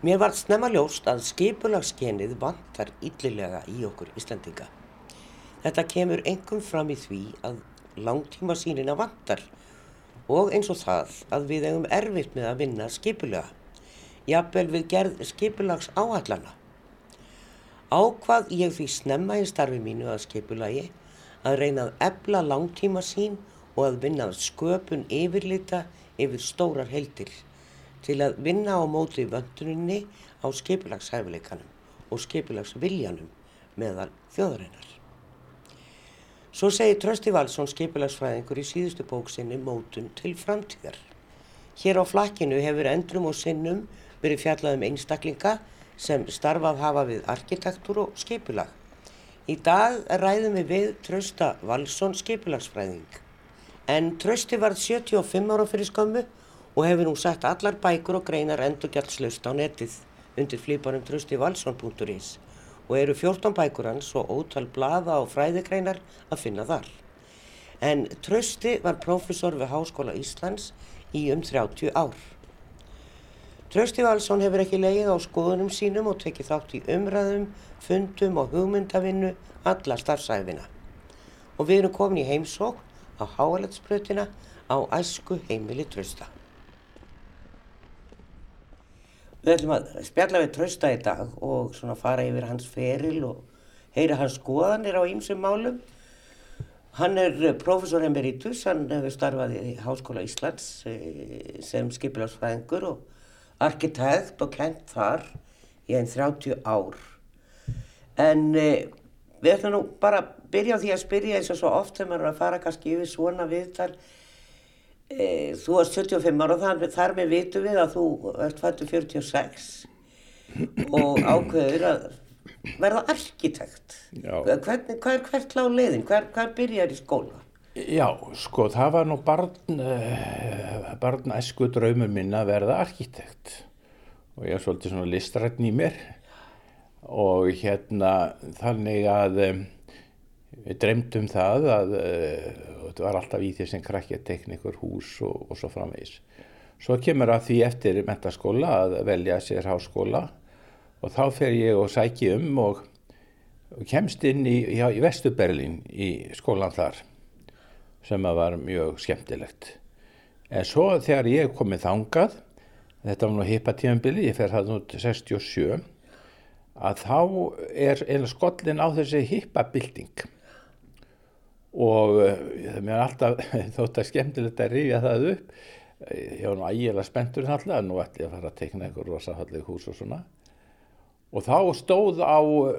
Mér var snemma ljóst að skipulagsgenið vantar yllilega í okkur Íslandinga. Þetta kemur engum fram í því að langtíma sínina vantar og eins og það að við eigum erfitt með að vinna skipulega. Jafnvel við gerð skipulags áallana. Ákvað ég því snemma í starfi mínu að skipulagi að reyna að ebla langtíma sín og að vinna sköpun yfirlita yfir stórar heildir til að vinna á móti vönduninni á skipulagshæfileikanum og skipulagsviljanum meðal þjóðarinnar. Svo segir Trösti Valsson skipulagsfræðingur í síðustu bóksinni Mótun til framtíðar. Hér á flakkinu hefur endrum og sinnum verið fjallað um einstaklinga sem starfað hafa við arkitektúr og skipulag. Í dag ræðum við við Trösta Valsson skipulagsfræðing. En Trösti varð 75 ára fyrir skömmu og hefur nú sett allar bækur og greinar endurgjaldslaust á netið undir flýparum tröstivalsson.is og eru 14 bækur hans og ótal blaða og fræðigreinar að finna þar. En Trösti var profesor við Háskóla Íslands í um 30 ár. Trösti Valsson hefur ekki leið á skoðunum sínum og tekið þátt í umræðum, fundum og hugmyndavinnu alla starfsæfina. Og við erum komin í heimsók á Háalætsbrötina á æsku heimili Trösta. Við ætlum að spjalla við Trausta í dag og svona fara yfir hans feril og heyra hans skoðanir á ýmsum málum. Hann er profesor emeritus, hann hefur starfað í Háskóla Íslands eh, sem skipilagsfræðingur og arkitekt og kent þar í einn 30 ár. En eh, við ætlum nú bara að byrja á því að spyrja eins og svo oft þegar maður er að fara kannski yfir svona viðtal e, þú varst 75 ára og þar, þar með vitum við að þú ert fættu 46 og ákveður að verða arkitekt. Hvern, hvað er hvert lág leiðin? Hver, hver byrjar í skóla? Já, sko, það var nú barn uh, barnæsku draumur minn að verða arkitekt. Og ég er svolítið svona listrætn í mér. Og hérna þannig að við dremdum það að uh, þetta var alltaf í því sem tekna ykkur hús og, og svo framvegis. Svo kemur að því eftir mentaskóla að velja sér háskóla og þá fer ég og sæki um og, og kemst inn í, já, í Vestuberlin í skólan þar sem var mjög skemmtilegt. En svo þegar ég komið þangað, þetta var nú hippa tímanbili, ég fer það nú 67, að þá er skollin á þessi hippa bilding og uh, mér alltaf þótt að skemmtilegt að rifja það upp ég var nú ægilega spenntur alltaf nú ætti ég að fara að teikna einhver rosafalleg hús og svona. Og þá stóð á uh,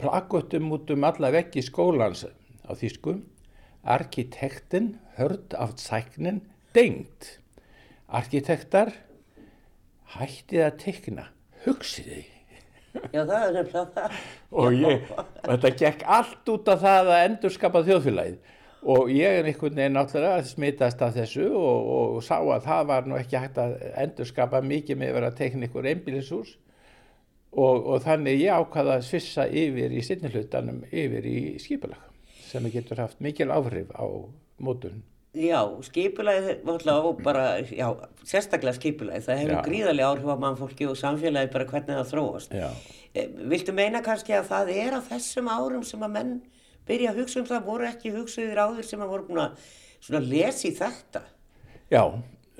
plakottum út um alla veggi skólans á þýskum arkitektin hörd af sæknin dengt arkitektar hættið að teikna hugsiði Já, það er nefnilega það. Og ég, þetta gekk allt út af það að endurskapa þjóðfélagið og ég er einhvern veginn náttúrulega smitast af þessu og, og sá að það var nú ekki hægt að endurskapa mikið með að vera teknikur einbílisús og, og þannig ég ákvaða að svissa yfir í sinnihlutanum yfir í skipulag sem getur haft mikil áhrif á mótun. Já, skipulæði alltaf bara, já, sérstaklega skipulæði, það hefur gríðarlega áhrif á mannfólki og samfélagi bara hvernig það þróast. Já. E, viltu meina kannski að það er á þessum árum sem að menn byrja að hugsa um það, voru ekki hugsaðir áður sem að voru búin að svona lesi þetta? Já,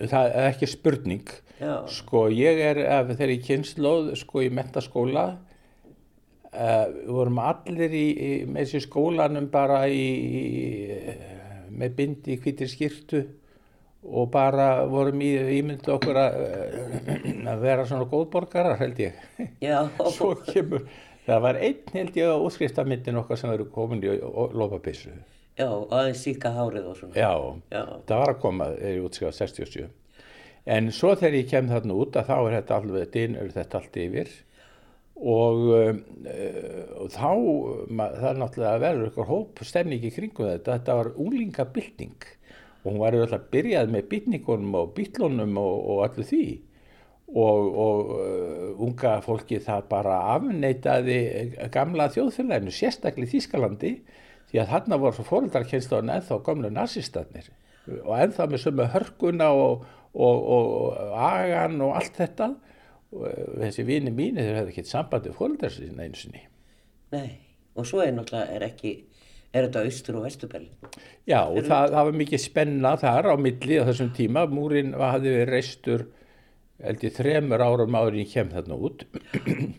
það er ekki spurning. Já. Sko, ég er, ef þeir eru í kynnslóð, sko, í mentaskóla, uh, við vorum allir í, í með þessi skólanum bara í, í með bindi í hvitir skýrtu og bara vorum í ímyndu okkur að, að vera svona góðborgarar held ég. Já. Svo kemur, það var einn held ég á útskriftamindin okkar sem eru komin í lofabissu. Já, aðeins síka hárið og svona. Já, Já. það var að koma í útskrifað 67. En svo þegar ég kem þarna út að þá er þetta alveg, dyn er þetta allt yfir og, uh, og þá það er náttúrulega verður eitthvað hóp stemningi kringum þetta, þetta var úlingabilding og hún var alltaf byrjað með bytningunum og bytlunum og, og allir því. Og, og uh, unga fólki það bara afneitaði gamla þjóðfélaginu, sérstaklega í Þískalandi því að þarna voru svo fóröldarkenslu en ennþá gamla nazistatnir og ennþá með sömu hörkuna og, og agan og allt þetta og þessi vini mínu þeir hefði ekkert sambandi fólkdrar sinna einu sinni. Nei, og svo er náttúrulega, er ekki, er þetta austur og vesturbel? Já, og það, það var mikið spenna þar á milli á þessum tíma. Múrin hafði verið reistur held ég þremur árum ég kem þarna út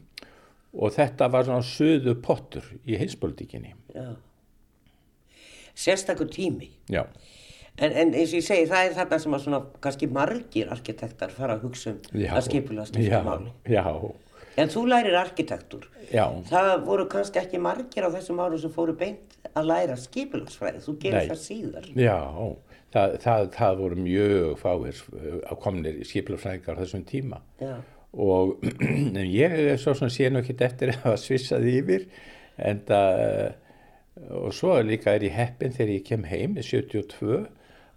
og þetta var svona söðu pottur í heilspolitíkinni. Já. Sérstakur tími. Já, En, en eins og ég segi, það er þarna sem að svona kannski margir arkitektar fara að hugsa um já, að skipula skipta já, já, En þú lærir arkitektur. já, Það voru kannski ekki margir á þessum árum sem fóru beint að læra skipulagsfræði. Þú gerir það síðar. já, það, það, það voru mjög fáir að komnir skipilafræðingar á þessum tíma. Já. og ég er svo sem sé nú ekkert eftir að hafa svissað yfir en það og svo líka er ég heppin þegar ég kem heim í 72 að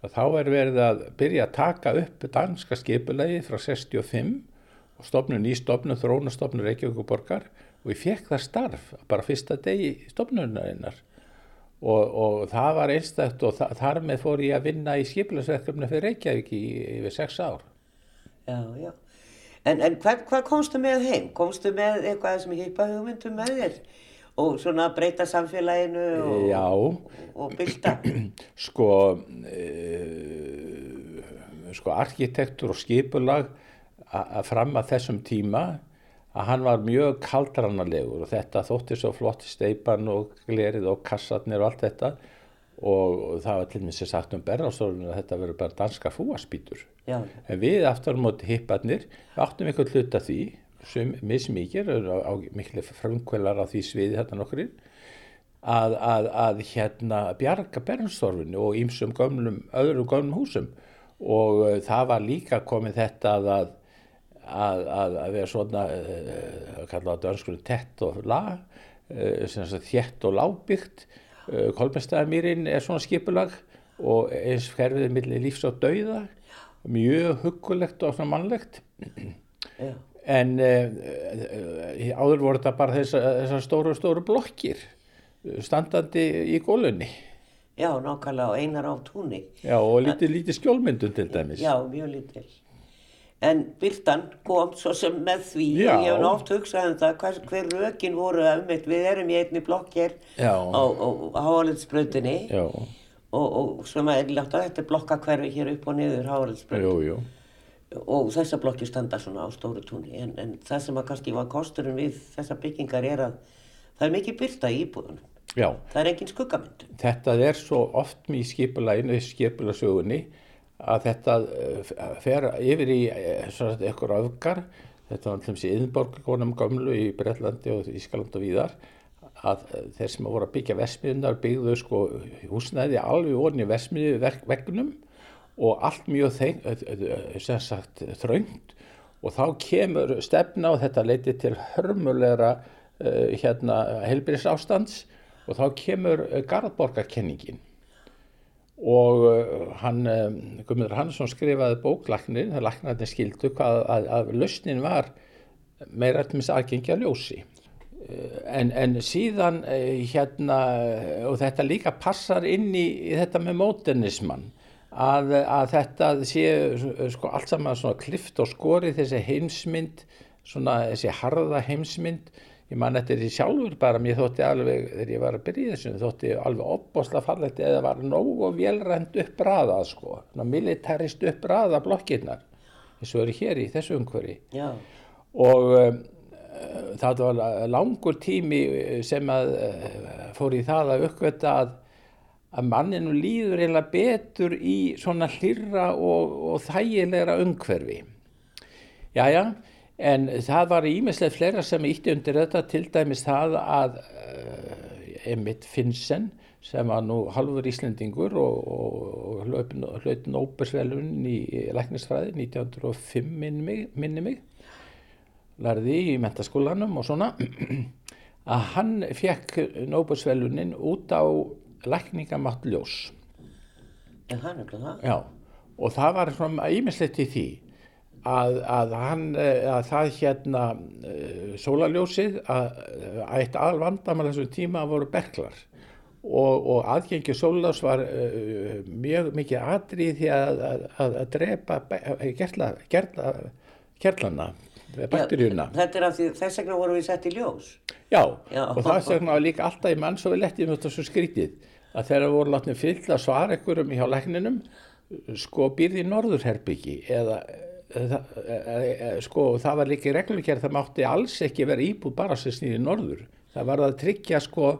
þá er verið að byrja að taka upp danska skipulagi frá 65 og stopnun í stopnun þrónastofnun Reykjavíkuborgar og ég fekk það starf bara fyrsta degi stopnunarinnar og, og það var einstakt og þa þar með fór ég að vinna í skipulagsverkefni fyrir Reykjavík í yfir sex ár Já, já. En, en hvað, hvað komstu með heim? Komstu með eitthvað sem hýpa hugmyndum með þér? Og svona breyta samfélaginu og, Já, og bylta? sko, e, sko arkitektur og skipulag að fram að þessum tíma að hann var mjög kaldranalegur og þetta þótti svo flott steipan og glerið og kassarnir og allt þetta og það var til minnst sagt um Bernarstofnun að þetta verður bara danska fúaspítur. En við aftur á móti hipparnir áttum einhvern hlut að því, sem mismikið, á, á miklu frumkvælar á því sviði þetta nokkur að, að, að hérna bjarga Bernstofnun og ýmsum gömlum, öðrum gömlum húsum. Og uh, það var líka komið þetta að að, að, að, að vera svona uh, kallaða dönskunni tett og lag uh, sem sagt þétt og lágbyggt. Uh, Kolbestæðamýrin er svona skipulag og eins ferðið millir lífs og dauða. Mjög huggulegt og mannlegt. Já, en uh, uh, áður voru þetta bara þessar þessa stóru stóru blokkir uh, standandi í gólunni já, nákvæmlega og einar á túnni. Já, og lítið, lítið skjólmyndun til dæmis. Já, mjög lítil. En Byrtan kom svo sem með því Já. og ég hef oft hugsað um það hver, hver rökin voru mitt. Við erum í einni blokk hér Já. á, á Háalinsbrautinni Já, og, og sem er látt að þetta er blokkakverfi hér upp og niður Háalinsbraut jú, jú. Og þessar blokkir standa svona á stóru túnni en, en það sem að kannski var kosturinn við þessar byggingar er að það er mikið byrta í íbúðunum. Já, Það er engin skuggamyndun. þetta er svo oft í skipulæginu, í skipulasögunni, að þetta eh, fer yfir í eh, eitthvað öfgar, þetta var alltaf í Yðnborgarkonum gömlu í Breitlandi og Ískaland og víðar, að eh, þeir sem voru að byggja vesmiðunar byggðu sko húsnæði alveg orðin í vesmiðu vegnum og allt mjög þeim, sem sagt þröngt. Og þá kemur stefna og þetta leiti til hörmulegra uh, hérna helbriðs ástands og þá kemur Garðborgarkenningin. Og uh, hann, um, Guðmundur Hannesson skrifaði bóklaknir, það laknarnir skildu hvað að, að lausnin var meira minnst aðgengja ljósi. En, en síðan uh, hérna, og þetta líka passar inn í, í þetta með módernismann, að, að þetta sé sko, allt saman svona klift og skori þessi heimsmynd, svona þessi harða heimsmynd, ég man eftir því sjálfur bara, mér þótti alveg, þegar ég var að byrja í þessu, þótti alveg opbosla farlegt eða var nógu velrænt uppræðað sko, militarist uppræða blokkirnar, eins og eru hér í þessu umhverfi. Já, og um, það var langur tími sem að uh, fór í það að uppgöta að, að manninu líður eiginlega betur í svona hlýra og, og þægilegra umhverfi. Jæja, en það var ímislega fleira sem ítti undir þetta, til dæmis það að uh, Emmitt Finnsen sem var nú halvur Íslendingur og, og, og hlaut Nóbersvelun í læknisfræði 1905 minni minni mig lærði í mentaskólanum og svona að hann fekk Nóbersvelunin út á lækningamatt ljós. en hann er það. Já, og það var svona ímislegt í því að, að, hann, eh, að það hérna uh, sólaljósið að, að eitt aðalvandamál þessum tíma voru berklar og, og aðgengi sólaljós var uh, mjög mikið atrið því að, að, að drepa gerla, gerla, kjarlana, bakteríuna. Þetta er af því þess vegna vorum við sett í ljós. Já, Já. og það segna líka alltaf í mann svo við lettið með þetta svo skrítið að þegar voru látnið fyll að svara einhverjum hjá lækninum sko býrði í norðurherbyggi eða eða, eða, sko það var líka reglugjörð það mátti alls ekki vera íbúð bara sem snýði norður það var að tryggja sko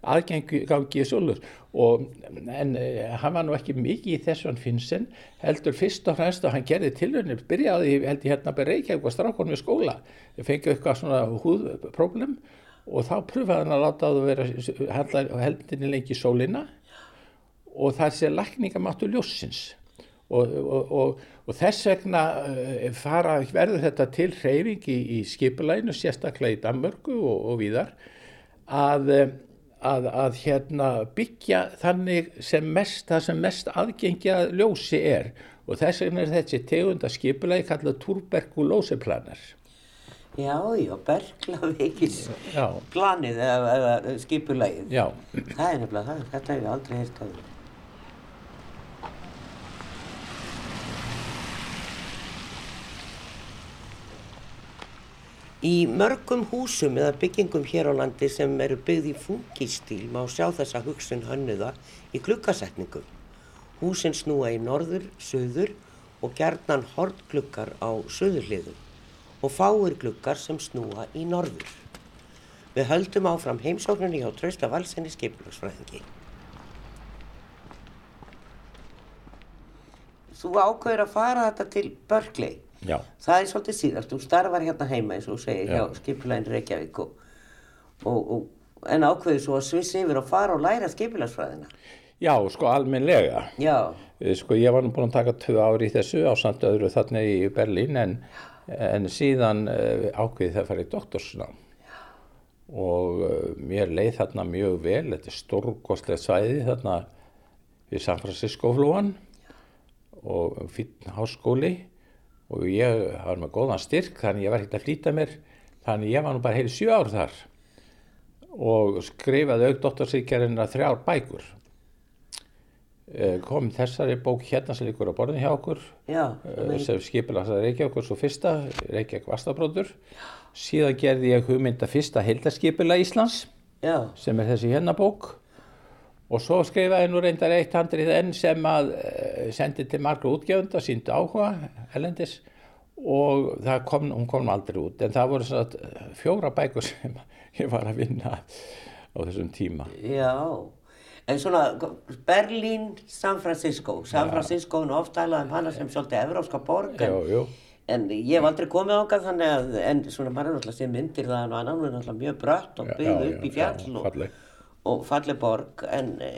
aðgengi í sjálfur og en e, hann var nú ekki mikið í þessu hann finnsen heldur fyrst og fremst og hann gerði tilhörnir byrjaði held ég hérna bara Reykjavík og strákonum í skóla. Fengið eitthvað svona húðproblem og þá pröfaði hann að láta það vera heldinni lengi sólina og það sé lækninga máttu ljósins og, og, og, og þess vegna uh, fara, verður þetta til hreyfing í, í skipulæginu, sérstaklega í Danmörku og víðar að, að, að hérna, byggja þannig sem mest, það sem mest aðgengja ljósi er og þess vegna er þessi tegunda skipulægi kallað tuberkulóseplanar Já, já, berglaveikis planið eða, eða skipulægið. Já. Það er nefnilega það, þetta hefur aldrei heilt að Í mörgum húsum eða byggingum hér á landi sem eru byggð í funkistíl má sjá þessa hugsun hönnuða í klukkasetningum. Húsin snúa í norður, söður og gerðnan hortglukkar á söðurliðum og fáir glukkar sem snúa í norður. Við höldum áfram heimsóknunni hjá Trausta Valsenni skipulagsfræðingi. Þú ákveður að fara þetta til Berkeley. Já. Það er svolítið síðast, þú starfar hérna heima eins og segir hjá skipulægin Reykjavík og, og, og, en ákveður svo að sviss yfir að fara og læra skipulægsfræðina. Já, sko almenlega. Já. Sko ég var nú búin að taka tvö ári í þessu á samt öðru þarna í Berlín en, en síðan uh, ákveði það að fara í doktorsnám og uh, mér leið þarna mjög vel, þetta er stórgóðslega svæði þarna við San Francisco flúan og fyrir háskóli og ég var með góðan styrk þannig ég var ekkert að flýta mér þannig ég var nú bara heil sjö ár þar. Og skrifaði auk doktorsíkjarinn að þrjár bækur. Kom þessari bók hérna sem líkur á borðin hjá okkur Já, sem skipilast að Reykjavík svo fyrsta, Reykjavík Vastabróður síðan gerði ég hugmynda fyrsta heildarskipila Íslands Já. sem er þessi hérna bók og svo skrifaði nú reyndar eitt handrið enn sem að sendi til margra útgefunda, síndu áhuga elendis og það kom, hún kom aldrei út en það voru svona fjóra bækur sem ég var að vinna á þessum tíma Já, en svona Berlín, San Francisco San Francisco er ofta alveg um hana sem svolítið evróska borg en, Jú, jú. en ég hef aldrei komið ákað þannig að en svona maður er náttúrulega sem myndir það og annan er náttúrulega mjög brött og byggð upp í fjall já, og. Og falleg borg en e,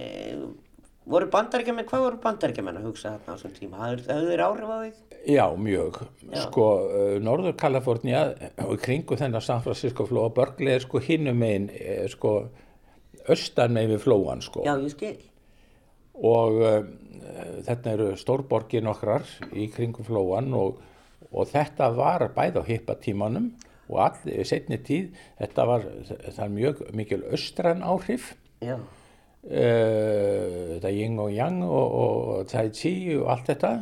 voru bandaríkjumenn, hvað voru bandaríkjumenn að hugsa þarna á þessum tíma? Hafðu þeir áhrif á því? Já, mjög. Sko, uh, Norður Kalifornia og kringu þennan San Francisco flóa, Berkeley er sko hinnum eh, sko, austan megin við flóan, sko. Já, ég skil. Og uh, þetta eru stórborgin okkar í kringu flóan og, og þetta var bæð á hippatímanum og allir setni tíð, þetta var, það er mjög mikil austran áhrif. Já. Uh, þetta yin og yang og, og tai chi og allt þetta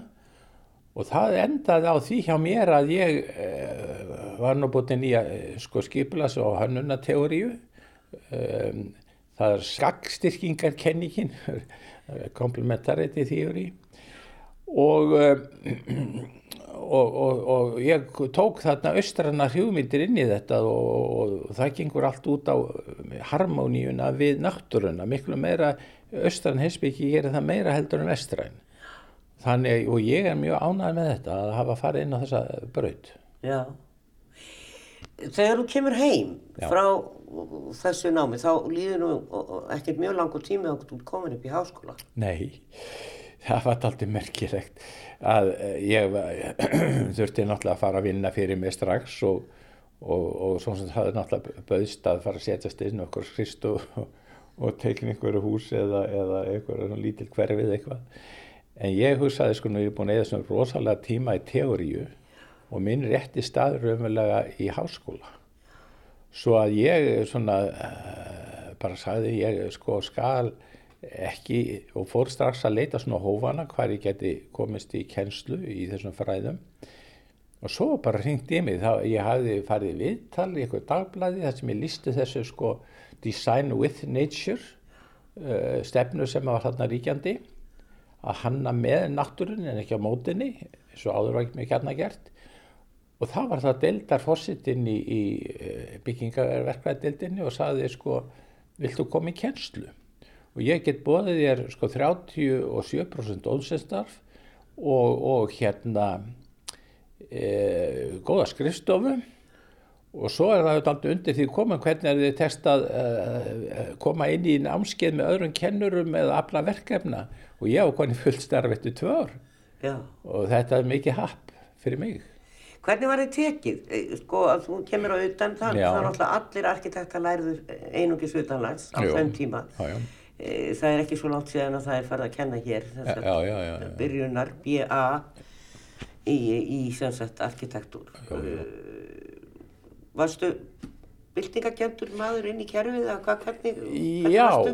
og það endaði á því hjá mér að ég uh, var nú búin í að sko skipilas og hönnunateóriu um, það er skagstyrkingarkenningin komplementarity theory og, uh, og, og, og ég tók þarna austranna hrjúmyndir inn í þetta og það gengur allt út á harmoníuna við náttúruna miklu meira austran heimsbyggi gerir það meira heldur en vestræn þannig og ég er mjög ánægð með þetta að hafa farið inn á þessa braut Já. Þegar þú kemur heim Já. frá þessu námi þá líður nú ekkert mjög langur tími að þú komin upp í háskóla. Nei, það var alltaf merkilegt að eh, ég þurfti náttúrulega að fara að vinna fyrir mig strax og, og, og svo sem það hafði náttúrulega bauðst að fara að setjast inn okkur skrist og, og teikna einhverju hús eða, eða einhverju lítil hverfið eitthvað. En ég hugsaði sko nú ég er búin að eða svona rosalega tíma í teóriu og minn rétti staður raunverulega í háskóla. Svo að ég svona uh, bara sagði ég sko skal ekki og fór strax að leita svona hófana hvar ég geti komist í kennslu í þessum fræðum. Og svo bara hringt í mig. Þá ég hafði farið viðtal í eitthvað dagblæði þar sem ég lísti þessu sko Design with Nature uh, stefnu sem var þarna ríkjandi. Að hanna með náttúrun en ekki á mótinni eins og áður var ekki mjög hérna gert. Og það var það deildar fórsitinn í, í byggingaverkvæðdeildinni og saði sko viltu koma í kennslu og ég get bóðið þér sko 37% óðsenstarf og, og hérna e, góða skrifstofu og svo er það alltaf undir því komin hvernig er þið testað uh, koma inn í námskeið með öðrum kennurum eða afla verkefna og ég á koni fullt starf eftir tvö ár Já. og þetta er mikið happ fyrir mig. Hvernig var þið tekið? Eh, Sko að þú kemur á utan þann, er náttúrulega allir arkitektar læriður einungis utanlands á þeim tíma. Já, já. Eh, Það er ekki svo langt síðan að það er farið að kenna hér, þessar Já, já, já, byrjunar BA í, í sagt arkitektúr. Eh, Varstu byltingagentur maður inn í kerfið eða hvað, hvernig, hvernig Já, varstu?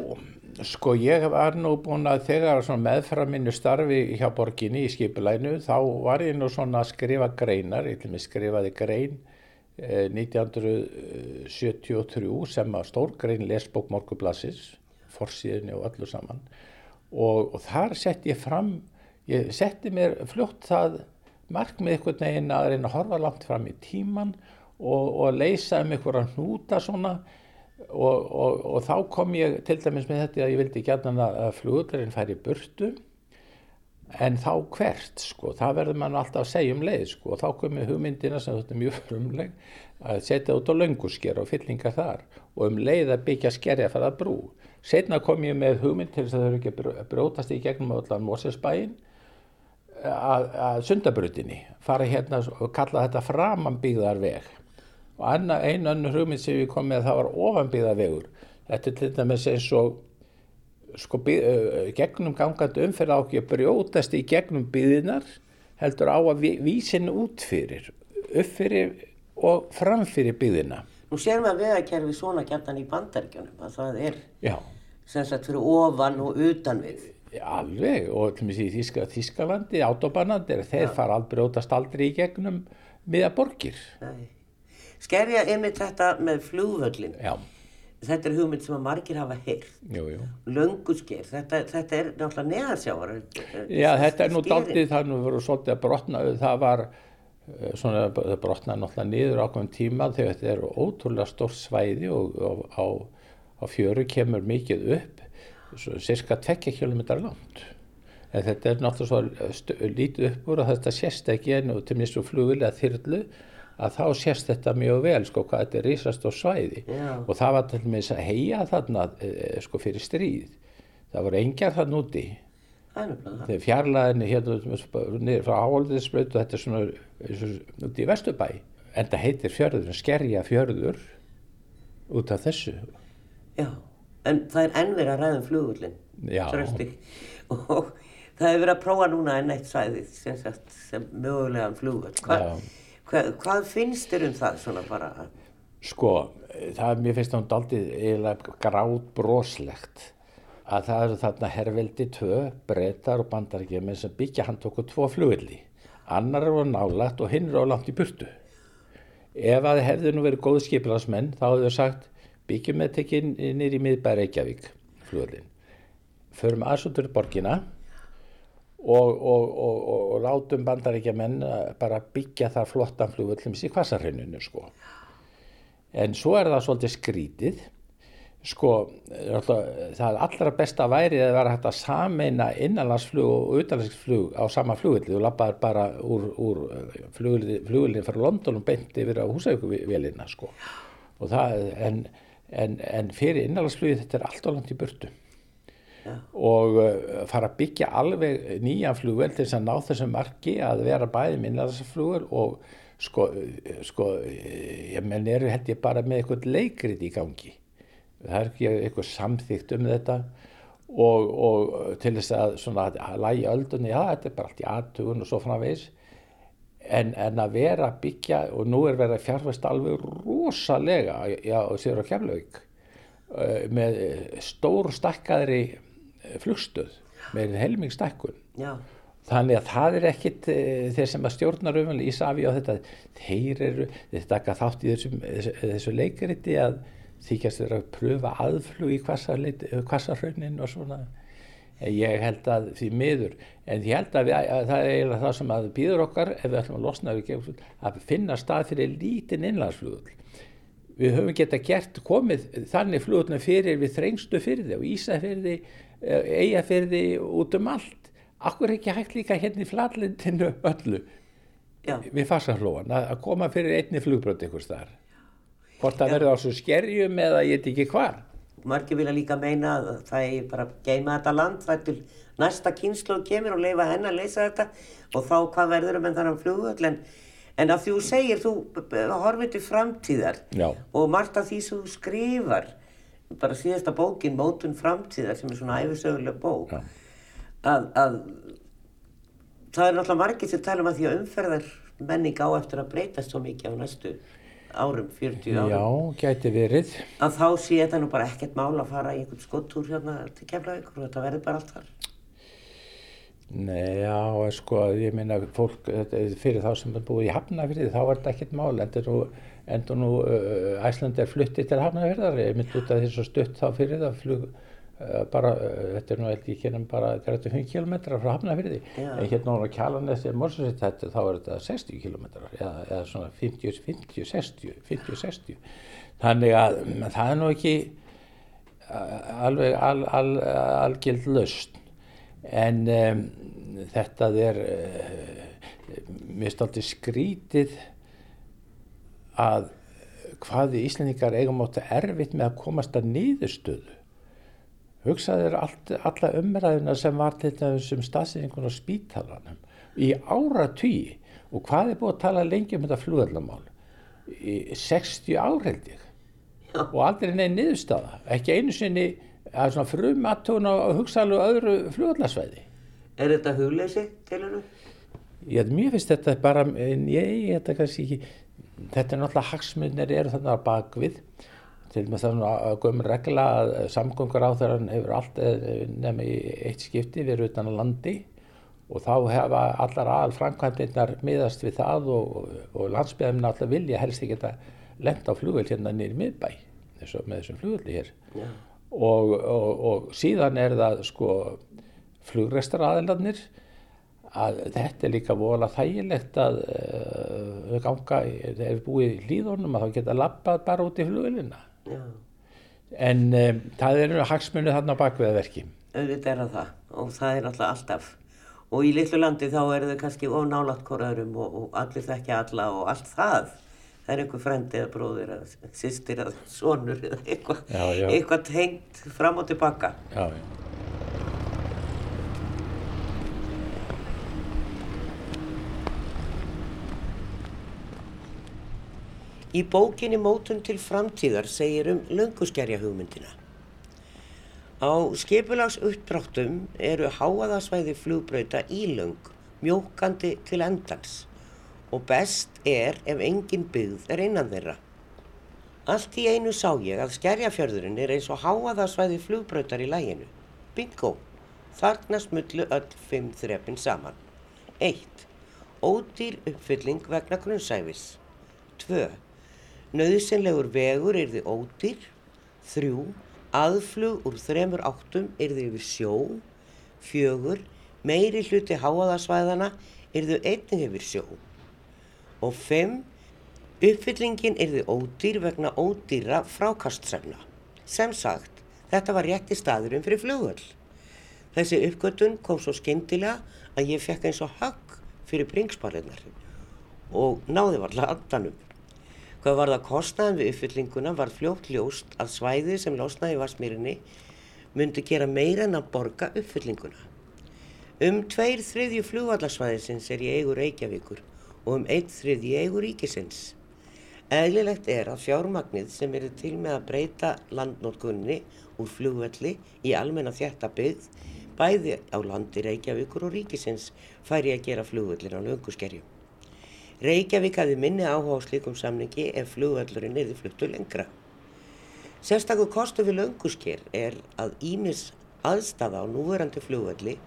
sko ég var nú búin að þegar svona meðfram minnu starfi hjá borginni í skipulænu þá var ég nú svona að skrifa greinar, ég skrifaði grein eh, 1973 sem að stórgrein lesbók Morgublassis, forsíðinni og öllu saman. Og, og þar sett ég fram, ég setti mér fljótt það markmið einhvern veginn að reyna að horfa langt fram í tíman og, og leysa um einhverja hnúta svona. Og, og, og þá kom ég til dæmis með þetta að ég vildi gætna að flugurinn færi í burtu. En þá hvert sko, það verður mann alltaf að segja um leið sko? Og þá kom ég hugmyndina sem þetta er mjög frumleg að setja út á löngusker og fyllingar þar og um leið að byggja skerja fyrir að brú. Setna kom ég með hugmynd til þess að þau eru ekki að bró- brjótast í gegnum allan Mósesbæinn að, að sundabrutinni fara hérna og kalla þetta framanbyggðar veg og anna, ein önnur hugmynd sem við komum með það var ofanbyggðar vegur þetta er til dæmis eins og sko gegnum gangandi umferð á ekki að brjótast í gegnum byðinar heldur á að ví- vísin út fyrir. Upp fyrir og fram fyrir byðina Nú sér maður vegakerfi svona gætan í bandaríkjunum að það er já, sem sagt fyrir ofan og utan við. alveg og í Þíska, Þískalandi, autobanandi þeir fara aldrei brjótast aldrei í gegnum miða borgir. Skerja einmitt þetta með flugvöllin. já, Þetta er hugmynd sem að margir hafa jú Löngusker, þetta, þetta er náttúrulega neðarsjávar. Já, þetta er nú daldið, það er nú verið svolítið að brotna, það var eh, svona, það brotnaði náttúrulega niður ákveðum tíma þegar þetta er ótrúlega stórt svæði og, og á, á fjöru kemur mikið upp, cirka 2 km langt. En þetta er náttúrulega svo lítið upp úr og þetta sést ekki enn og til minnst svo flugulega þyrlu að þá sést þetta mjög vel sko hvað þetta er risast á svæði Já. og það var til minnst að heia þarna e, sko fyrir stríð. Það voru engjar þarna úti Þegar fjarlæðinni hérna frá áhaldisbraut og þetta er svona út í Vesturbæ en það heitir fjörður, skerja fjörður út af þessu Já, en það er enn verið að ræða um. Trösti. Og það hefur verið að prófa núna enn eitt svæðið sem, sem mögulegan flugvöll. Hva, hva, hvað finnst þér um það svona bara? sko, það er mér finnst það daldið eiginlega grátt broslegt að það eru þarna herveldi tvö, breytar og bandaríkjuminn sem byggja hann tóku tvo flugvelli. Annar eru nálagt og hinn eru á langt í burtu. Ef að hefðu nú verið góð skipilagsmenn þá hefðu þau sagt byggjum með tekinn nýr í miðbæri Reykjavík flugvellin förum aðsóttur borgina og, og, og, og, látum bandaríkjamenn eh, bara byggja þar flottan flugvöllum í kvasarhenninu sko. En svo er það svolítið skrítið. Sko, það allra besta væri að vera hægt að sameina innanlandsflug og utanlandsflug á sama flugvelli og lappaður bara úr, úr flugvellin frá London og beint yfir á húsækuvélina, sko. Og það, en, en, en fyrir innanlandsflugið þetta er allt á langt í burtu. Og uh, fara að byggja alveg nýjan flugvel til þess að ná þessum marki að vera bæði minnaðarsflugur og sko, uh, sko, ég menn eru held ég bara með eitthvað leikrit í gangi. Það er ekki eitthvað samþýgt um þetta og, og til þess að svona að lægi öldunni, já þetta er bara allt í aðtugun og svo framvegis. En, en að vera að byggja og nú er verið að fjárfæst alveg rosalega já, og sér á Keflavík uh, með eh, stór stakkaðri flugstöð með helming stakkun Já, Þannig að það er ekkit e, þeir sem að stjórna raunverulega í Savi á þetta, þeir eru, þeir taka þátt í þessu, þessu leikariti að þykjast þeir að pröfa aðflug í kvassarhaunin og svona. Ég held að því miður, en ég held að, við, að það er eiginlega það sem að býður okkar ef við ætlum að losna við að finna stað fyrir lítinn innlandsflugul. Við höfum geta gert komið þannig flugulna fyrir við þrengstu fyrði og Ísafyrði, Eyjafyrði út um allt Akkur ekki hægt líka hérna í flatlandinu öllu Já. við farsaflóan að koma fyrir einni flugbrönd ykkur starf. Hvort það verður á svo skerjum eða ég veit ekki hvar. Marki vilja líka meina að það er bara geima þetta land. Þar til næsta kynslu kemur og leifa henn að leysa þetta. Og þá hvað verður um en þannig flugvöld en, en að þú segir, þú horfið til framtíðar. Já. og margt af því sem þú skrifar bara síðasta bókin, Mótun framtíðar sem er svona æfisöguleg bók Já. að, að það er náttúrulega margir sem tala um að því að umferðar menning á eftir að breytast svo mikið á næstu árum, 40 árum. Já, gæti verið. Að þá sé þetta nú bara ekkert mál að fara í einhvern skottúr hérna til Keflavíkur og þetta verður bara allt þar. Nei, já, sko, ég minna fólk, fyrir þá sem er búið í Hafnafyrði, þá er þetta ekkert mál, endur nú, endur nú uh, Æsland er fluttið til Hafnafyrðar, ég myndi út að því svo stutt þá fyrir það flug bara, eh, þetta er nú ekki hérna bara 35 km frá Hafnafjörði en hérna á Kjalarnesi þá er þetta 60 km eða, eða svona 50, 50, 60 50, 60 þannig að það er nú ekki eh, alveg al, al, algild löst en um, þetta er uh, mér stálti skrítið að hvaði Íslandingar eigum átt að erfitt með að komast að niðurstöðu hugsaður alla umræðina sem var til þessum stafsynningun á spítalanum í ára tíu og hvað er búið að tala lengi um þetta flugallamál í 60 árheldig og aldrei neina niðurstaða. Ekki einu sinni að svona frum aðtún á hugsaðu öðru flugallasvæði Er þetta hugleysi til hennu? Ég finnst þetta bara ég, þetta kannski ekki þetta er náttúrulega hagsmunir eru þannig að bakvið til með að gömur regla að samgöngur á þeirra hefur allt eh, nefn í eitt skipti verið utan að landi og þá hefa allar aðal framkvæmdinnar miðast við það og, og landsbyðarinn alltaf vilja helst ekki þetta lenda á flugvel hérna nýri miðbæ og með þessum flugvelli hér yeah. og, og, og síðan er það sko flugrestar aðelarnir að þetta er líka vola þægilegt að uh, ganga, þegar við búum í hlýðunum að þá geta lappað bara út í flugvelina Já. En um, það eru hagsmunni þarna bakveða verki. Auðvitað er það og það er alltaf alltaf. Og í litlu landi þá eru þau kannski ónálat korðarum og, og allir þekkja alla og allt það. Það er einhver frendi eða bróðir eða sýstir eða sonur eða eitthvað eitthva tengt fram og tilbaka. Já, já. Í bókinni Mótun til framtíðar segir um lönguskerja hugmyndina. Á skipulags uppdráttum eru háaðasvæði flugbröyta ílöng, mjókandi til endans og best er ef engin byggð er einan þeirra. Allt í einu sá ég að skerjafjörðurinn er eins og háaðasvæði flugbröytar í læginu. Bingo! Þarna smullu öll fimm þrepin saman. 1. Ódýr uppfylling vegna grunnsæfis. 2. Nauðsynlegur vegur yrði ódýr. Þrjú, aðflug úr þremur áttum yrði yfir sjó. Fjögur, meiri hluti háaðarsvæðana yrðu einnig yfir sjó. Og fimm, uppfyllingin yrði ódýr vegna ódýra frákastsefna. Sem sagt, þetta var rétti staðurinn fyrir flugöld. Þessi uppgötun kom svo skyndilega að ég fekk eins og högg fyrir bringsparinnar og náði varlega andanum. Hvað var það kostnaðan við uppfyllinguna var fljótt ljóst að svæðið sem losnaði Varsmýrinni myndi gera meira en að borga uppfyllinguna. Um tveir þriðju fljóvallarsvæðisins er í eigu Reykjavíkur og um einn þriðju eigu ríkisins. Eðlilegt er að fjármagnið sem eru til með að breyta landnótkunni úr fljóvalli í almenna þjættabyggð bæði á landi Reykjavíkur og ríkisins færi að gera fljóvallin á lönguskerjum. Reykjavík hafi minni áhuga á slíkum samningi ef flugvöldurinn erði fluttu lengra. Sérstaklega kostu við löngusker er að Ímis aðstafa á núverandi flugvöldi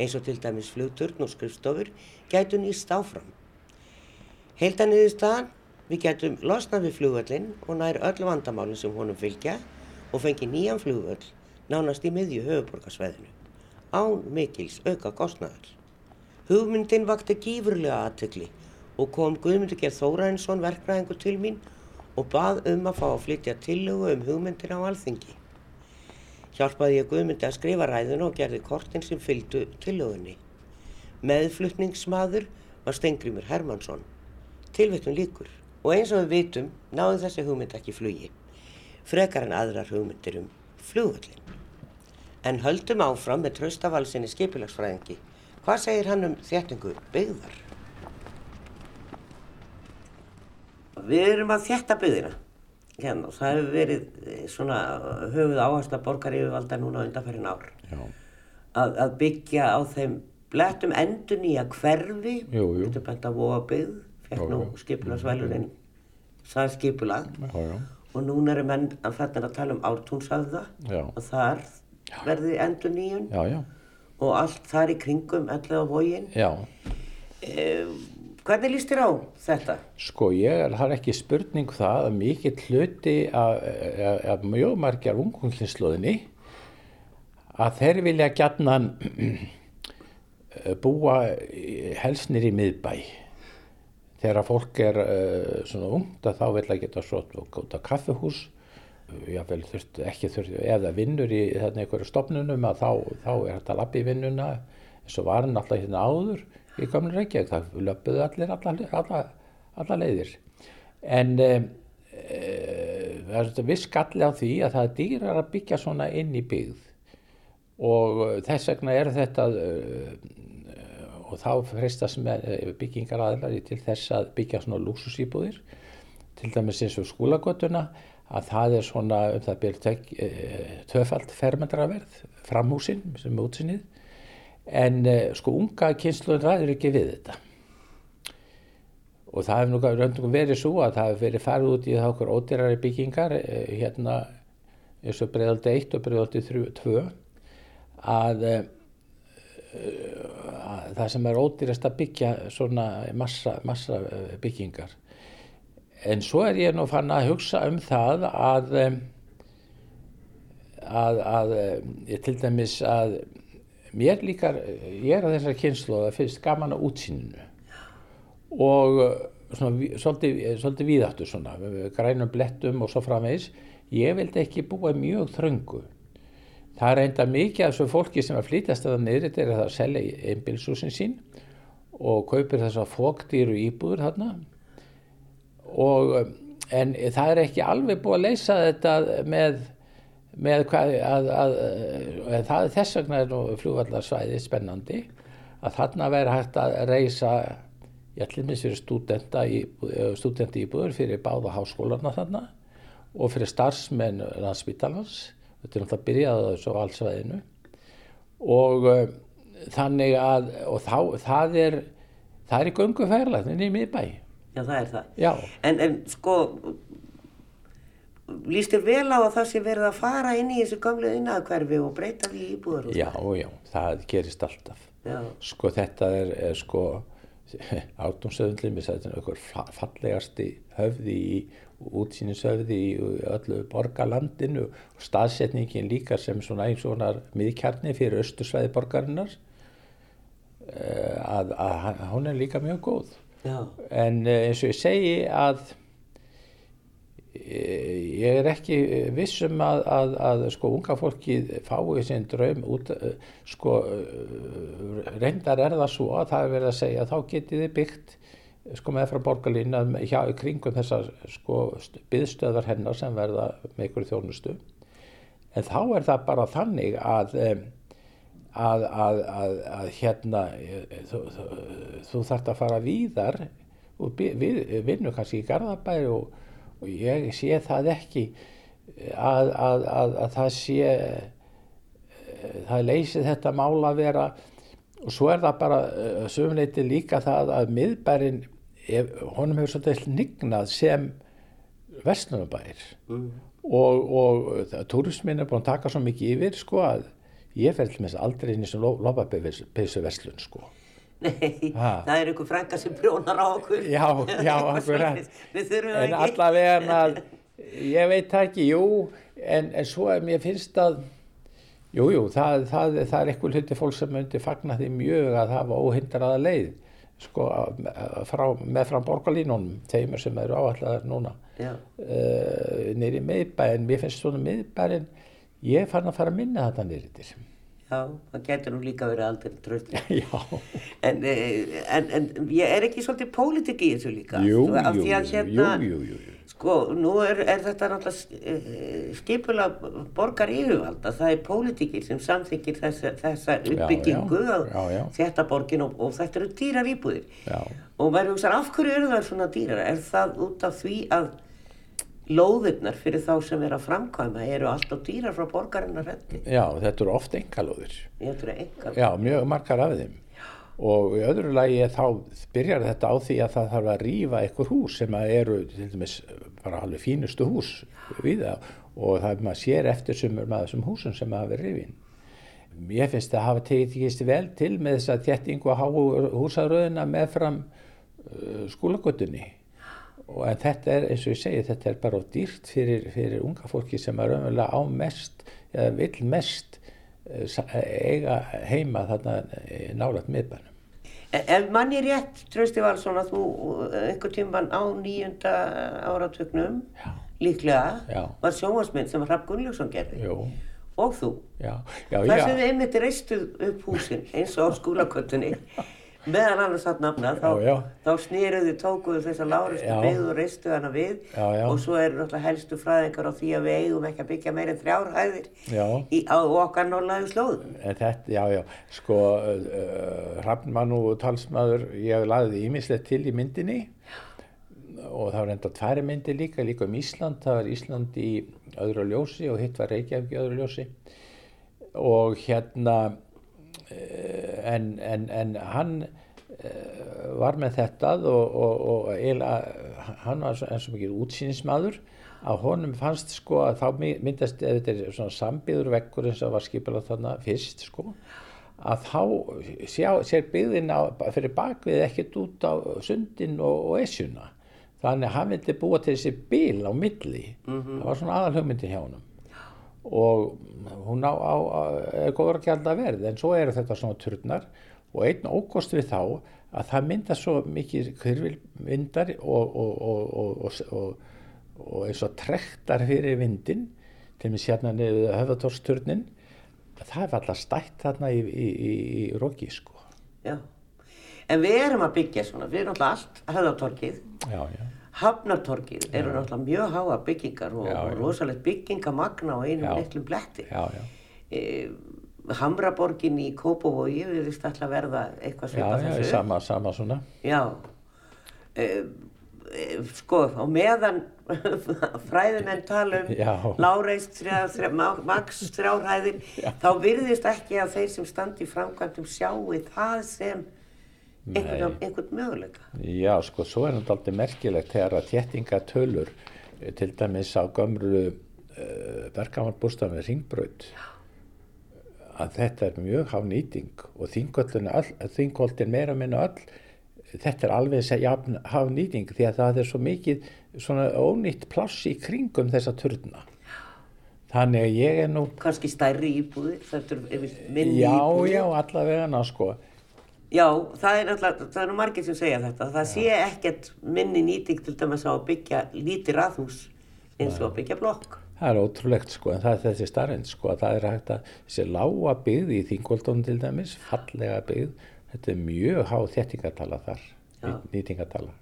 eins og til dæmis flugturn og skrifstofur, gætu nýst áfram. Heildanniði staðan, við gætum losnað við flugvöllin og nær öll vandamálinn sem honum fylgja og fengi nýjan flugvöll nánast í miðju höfuborgarsveðinu, án mikils auka kostnæðar. Hugmyndin vakti gífurlega aðtökli og kom Guðmundur Gerð Þórainsson verkræðingur til mín og bað um að fá að flytja tillögu um hugmyndin á alþingi. Hjálpaði ég Guðmundi að skrifa ræðun og gerði kortin sem fylgdu tillögunni. Meðflutningsmaður var Stengrimur Hermansson. Tilvittun líkur. Og eins og við vitum náðu þessi hugmynd ekki flugi. Frekar en aðrar hugmyndir um flugvöllin. En höldum áfram með tröstavalsinni skipilagsfræðingi. Hvað segir hann um þéttingu byggðar? Við erum að þjætta byggðina. Hérna, það hefur verið eh, svona höfuð áhersla borgar yfirvalda núna undanferðin ár. Að, að byggja á þeim blettum endur nýja hverfi, Jú, jú. þetta bætt að voga byggð, fekk nú já. skipulagsvælurinn, það skipulag. Já, já. Og núna eru menn að fætna að tala um ártúnshafða Já. og þar verði endur nýjun Já, já. og allt þar í kringum, allir á vógin. Já. Hvernig líst þér á þetta? Sko ég er, það er ekki spurning það að mikill hluti af, mjög margar ungumlinslóðinni að þeir vilja gjarnan búa í- helst nýr í miðbæ. Þegar fólk er uh, svona ungt að þá vil að geta svo og góta kaffihús, jáfnvel þurft, ekki þurft, það vinnur í þarna einhverju stopnunum að þá, þá er þetta að lappa í vinnuna eins og var hann alltaf hérna áður í gamle Reykjavík, það löpuðu allir alla, alla, alla leiðir. En um, e, það er þetta viss galli á því að það er dýrar að byggja svona inn í byggð. Og uh, þess vegna er þetta og þá uh, byggingar aðlari til þess að byggja svona lúksusýbúðir til dæmis eins og skúlagötuna að það er svona um það byrja tvöfald fermetraverð framhúsin sem útsinnið en uh, sko unga kynsluðin ræður ekki við þetta. Og það hefur nú raundum verið svo að það hefur verið farið út í það okkur ódýrari byggingar uh, hérna eins og breiðaldi 1 og breiðaldi 2 að, uh, að það sem er ódýrast að byggja svona massa, massa byggingar. En svo er ég nú fann að hugsa um það að að, að til dæmis að mér líkar, ég er að þessar kynslu að finnst gaman að útsýninu. Og uh, svona, svolítið, svolítið víðáttur svona, grænum blettum og svo framvegis. Ég vildi ekki búa mjög þröngu. Það er enda mikið af þessu fólki sem að flytjast að það niður þetta er að það selja einbilsúsin sín og kaupir þess að fóktýru íbúður þarna. Og um, en það er ekki alveg búið að leysa þetta með með hvað að, að, að það þess vegna er nú flugvallarsvæði spennandi að þarna verður hægt að reysa ég ætlum mis fyrir stúdenta í, stúdenti íbúður fyrir báða háskólarna þarna og fyrir starfsmenn landsbítalans þetta er náttúrulega byrjað á þessu á allsvæðinu. Og uh, þannig að og þá, það er það er í göngu færlæðin í miðbæ. Já, það er það. En, en sko, líst þér vel á að það sé verið að fara inn í þessu gamlu innahverfi og breyta því íbúður? já, já, það gerist alltaf. Já, sko þetta er, er sko átumsöðunli með þetta er einhver fa- fallegasti höfði í útsýnishöfði í öllu borgarlandinu og staðsetningin líka sem svona eins og svona miðkjarni fyrir östursvæði borgarinnar eh, að, að hún er líka mjög góð. Já, en eh, eins og ég segi að eh, ég er ekki viss um að, að, að sko unga fólki fái sinn draum út eh, sko eh, reyndar er það svo að það er verið að segja að þá getið þið byggt sko með frá borgarlínu hjá kringum þessar sko byðstöðar hennar sem verða með ykkur þjónustu. En þá er það bara þannig að að, hérna eh, þú, þú, þú þarft að fara víðar og við, vinnu kannski í Garðabæri og, og ég sé það ekki að, að, að, að það sé eh, það leysi þetta mál að vera. Og svo er það bara sömleiti líka það að miðbærin ef, honum hefur svolítið nignað sem verslunabæir mm, og, og það- túrismin er búin að taka svo mikið yfir sko að ég fer til með aldrei inn í sem lopapeysu verslun sko Nei, Ha. það er einhver frænga sem prjónar á okkur. Já, já, akkurat. Við þurfum En ekki. allavega að, ég veit það ekki, jú, en, en svo er mér finnst að, jú, jú, það, það, það er eitthvað hluti fólk sem myndi fagna því mjög að hafa óhindraða leið, sko, frá, með fram borgarlínunum, þeimur sem eru áallar núna, uh, nýri miðbæinn, mér finnst svona miðbæinn, ég fann að fara að minna þetta nýri til. Já, það getur nú líka verið aldrei tröst. Já, En, eh, en, en ég er ekki svolítið pólitik í þessu líka. jú, af jú, hérna, jú, jú, jú. Sko, nú er, er þetta náttúrulega skipula borgar yfirvalda. Það er pólitikir sem samþykir þessa, þessa uppbyggingu já, á já, já. þetta borgin og, og þetta eru dýrar íbúðir. Já. Og maður hugsa, af hverju eru það svona dýrar? Er það út af því að lóðirnar fyrir þá sem er að framkvæma eru alltaf dýrar frá borgarinnar hætti? Já, þetta eru oft engalóðir. Ég heldur að enga. Já, mjög margar af þeim. Og í öðru lagi þá byrjar þetta á því að það þarf að rýfa einhver hús sem eru til dæmis bara alveg fínustu hús við það og það er maður sér eftir sumur með þessum húsum sem hafa verið rýfin. Ég finnst að hafa tekist vel til með þess að þéttingu að háu húsaröðina meðfram uh, skólagötunni. Og þetta er, eins og ég segi, þetta er bara dýrt fyrir, fyrir unga fólki sem er raunverulega á mest, eða vill mest eh, sa- eiga heima þarna eh, nálægt miðbænum. E- Ef manni rétt, Trausti Valsson, að þú eh, einhver tíman á nýjunda áratögnum, líklega, Já. var sjónvarsmynd sem Rapp Gunnlaugsson gerði. Jú, Og þú. já, já, Það sem já, við einmitt reistuð upp húsin eins og skúlaköttunni meðan annars satt nafna þá, þá snýruðu, tókuðu þess að láristu byggðu og reistuðu hana við. Já, já. og svo eru náttúrulega helstu fræðingar á því að við eigum ekki að byggja meira en þrjár hæðir Já. í, á okkar norðlægu slóðum. þetta, já, já, sko, uh, Hrafnmann og talsmaður, ég laði ímislegt til í myndinni. Og það var enda tværi myndi líka, líka um Ísland, það var Ísland í öðru ljósi og hitt var Reykjavík í öðru ljósi. Og hérna en, en, en hann eh, var með þetta og, og, og eiginlega hann var eins og mikið útsýnismadur að honum fannst sko að þá my- myndast ef þetta er svona sambyður vekkur eins og var skipilað þarna fyrst sko að þá sjá, sér byggðin á, fyrir bakvið ekkert út á sundin og, og esjuna. Þannig að hann vildi búa til þessi bíl á milli. Það var svona aðalhugmyndin hjá honum og hún á, á, er góður að gælda verð en svo eru þetta svona turnar. Og einn ókost við þá að það mynda svo mikið kvirvilvindar og, og, og, og, og, og, og eins og trektar fyrir vindin til mig sérna niður höfðatórsturnin það er alltaf stætt þarna í, í, í, í roki sko. Já. En við erum að byggja svona, við erum náttúrulega allt höfðatorkið, já, já, hafnartorkið eru náttúrulega mjög háa byggingar og, Já, já. og rosalegt byggingamagna á einum Já. litlum bletti. já, já. e, Hamraborgin í Kópavogi við vist alltaf verða eitthvað Já, svipað já, þessu. sama, sama svona. Já. E, e, sko, á meðan fræðumenn tala um Já. láreist þrjá- þrjá- ma- max þrjárhæðir, þá virðist ekki að þeir sem standi í framkvæmdum sjáu það sem einhvern, einhvern möguleika. Já, sko, svo er þetta aldrei merkilegt þegar að þéttingatölur, eh, til dæmis á gömru uh, verkamarbústað með ringbraut, að þetta er mjög haf nýting og þingoltin meira minna öll, þetta er alveg að jafn haf nýting því að það er svo mikið svona ónýtt pláss í kringum þessa turna. Þannig að ég er nú, Kanski stærri íbúðir, þetta er minni já, íbúðir. já, allavega sko, Já, það er náttúrulega, það eru margir sem segja þetta. Það sé ekkert minni nýting til dæmis á að byggja lítið raðhús eins og að byggja blokk. Það er ótrúlegt sko, en það er þessi starrend sko, að það er hægt að þessi lága byggð í Þingóldónu til dæmis, fallega byggð, þetta er mjög há þéttingatala þar, Já. nýtingatala.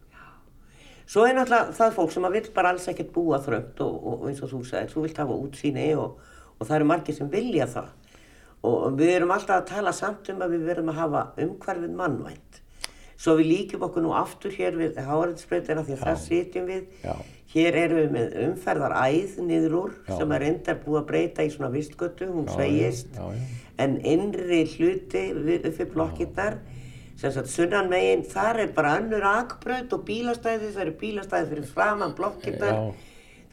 Svo er náttúrulega það fólk sem að vill bara alls ekkert búa þröngt og, og eins og þú sagðir, þú vilt hafa útsýni og, og það eru margir sem vilja það. Og við erum alltaf að tala samt um að við verðum að hafa umhverfið mannvænt. Svo við líkjum okkur nú aftur hér við háarinsbreytina því að það sitjum við. Já. Hér erum við með umferðaræð niður úr Já. sem er enda búið að breyta í svona vistgötu, hún segist. En innri hluti við uppi blokkirnar, sem sagt sunnan megin, þar er bara önnur akbraut og bílastæði, það eru bílastæði fyrir framan blokkirnar.